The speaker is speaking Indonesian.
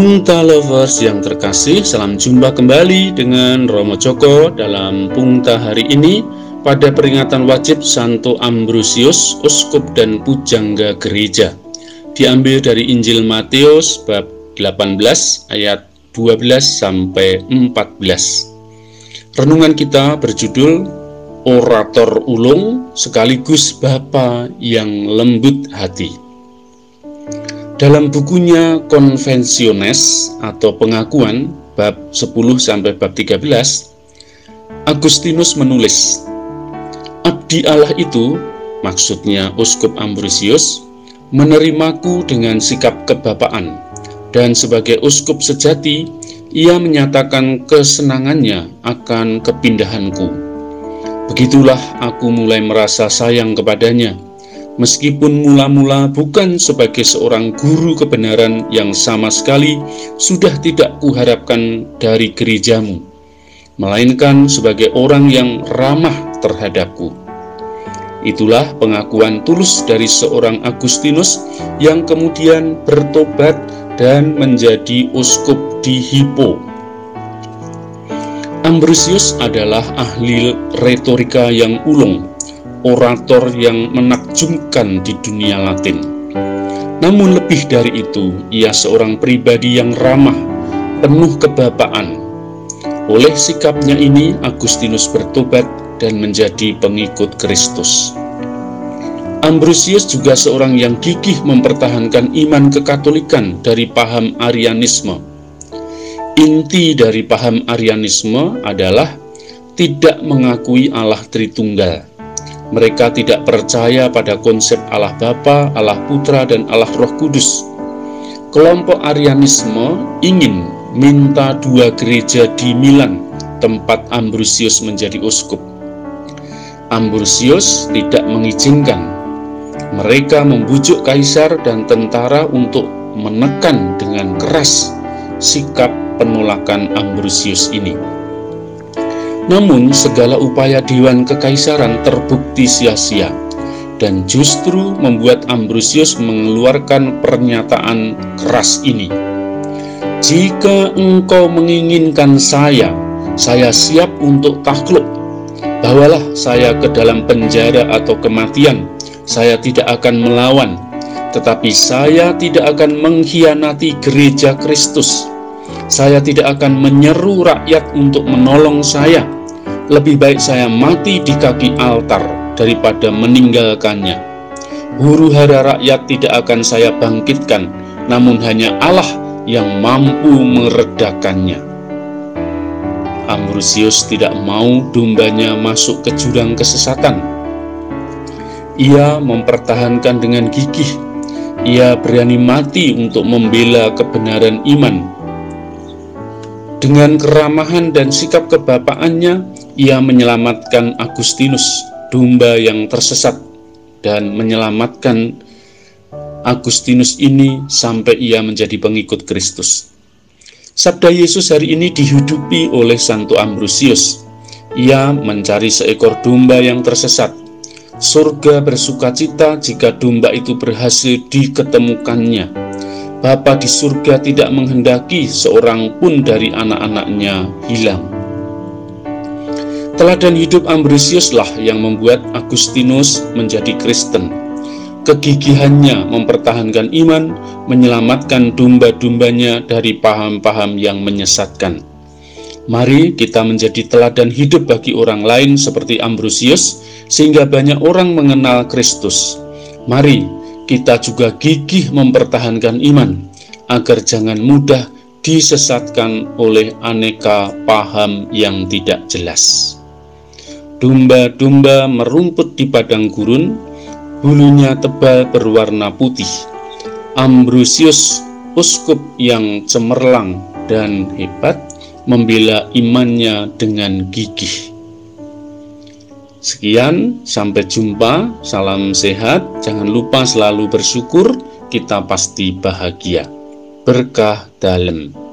Pungta lovers yang terkasih, salam jumpa kembali dengan Romo Joko dalam Pungta hari ini pada peringatan wajib Santo Ambrosius, Uskup dan Pujangga Gereja. Diambil dari Injil Matius bab 18 ayat 12 sampai 14. Renungan kita berjudul Orator Ulung sekaligus Bapa yang lembut hati. Dalam bukunya Konvensiones atau Pengakuan bab 10 sampai bab 13, Agustinus menulis, Abdi Allah itu, maksudnya Uskup Ambrosius, menerimaku dengan sikap kebapaan, dan sebagai uskup sejati, ia menyatakan kesenangannya akan kepindahanku. Begitulah aku mulai merasa sayang kepadanya, meskipun mula-mula bukan sebagai seorang guru kebenaran yang sama sekali sudah tidak kuharapkan dari gerejamu, melainkan sebagai orang yang ramah terhadapku. Itulah pengakuan tulus dari seorang Agustinus yang kemudian bertobat dan menjadi uskup di Hippo. Ambrosius adalah ahli retorika yang ulung orator yang menakjubkan di dunia Latin. Namun lebih dari itu, ia seorang pribadi yang ramah, penuh kebapaan. Oleh sikapnya ini, Agustinus bertobat dan menjadi pengikut Kristus. Ambrosius juga seorang yang gigih mempertahankan iman kekatolikan dari paham Arianisme. Inti dari paham Arianisme adalah tidak mengakui Allah Tritunggal mereka tidak percaya pada konsep Allah Bapa, Allah Putra, dan Allah Roh Kudus. Kelompok Arianisme ingin minta dua gereja di Milan, tempat Ambrosius menjadi uskup. Ambrosius tidak mengizinkan. Mereka membujuk kaisar dan tentara untuk menekan dengan keras sikap penolakan Ambrosius ini. Namun segala upaya Dewan Kekaisaran terbukti sia-sia dan justru membuat Ambrosius mengeluarkan pernyataan keras ini. Jika engkau menginginkan saya, saya siap untuk takluk. Bawalah saya ke dalam penjara atau kematian. Saya tidak akan melawan, tetapi saya tidak akan mengkhianati gereja Kristus. Saya tidak akan menyeru rakyat untuk menolong saya lebih baik saya mati di kaki altar daripada meninggalkannya. Huru hara rakyat tidak akan saya bangkitkan, namun hanya Allah yang mampu meredakannya. Ambrosius tidak mau dombanya masuk ke jurang kesesatan. Ia mempertahankan dengan gigih. Ia berani mati untuk membela kebenaran iman. Dengan keramahan dan sikap kebapaannya, ia menyelamatkan Agustinus, domba yang tersesat, dan menyelamatkan Agustinus ini sampai ia menjadi pengikut Kristus. Sabda Yesus hari ini dihidupi oleh Santo Ambrosius. Ia mencari seekor domba yang tersesat. Surga bersuka cita jika domba itu berhasil diketemukannya. Bapa di surga tidak menghendaki seorang pun dari anak-anaknya hilang. Teladan hidup Ambrosiuslah yang membuat Agustinus menjadi Kristen. Kegigihannya mempertahankan iman, menyelamatkan domba-dombanya dari paham-paham yang menyesatkan. Mari kita menjadi teladan hidup bagi orang lain seperti Ambrosius, sehingga banyak orang mengenal Kristus. Mari kita juga gigih mempertahankan iman, agar jangan mudah disesatkan oleh aneka paham yang tidak jelas. Domba-domba merumput di padang gurun, bulunya tebal berwarna putih. Ambrosius, uskup yang cemerlang dan hebat, membela imannya dengan gigih. Sekian, sampai jumpa. Salam sehat. Jangan lupa selalu bersyukur, kita pasti bahagia. Berkah dalam.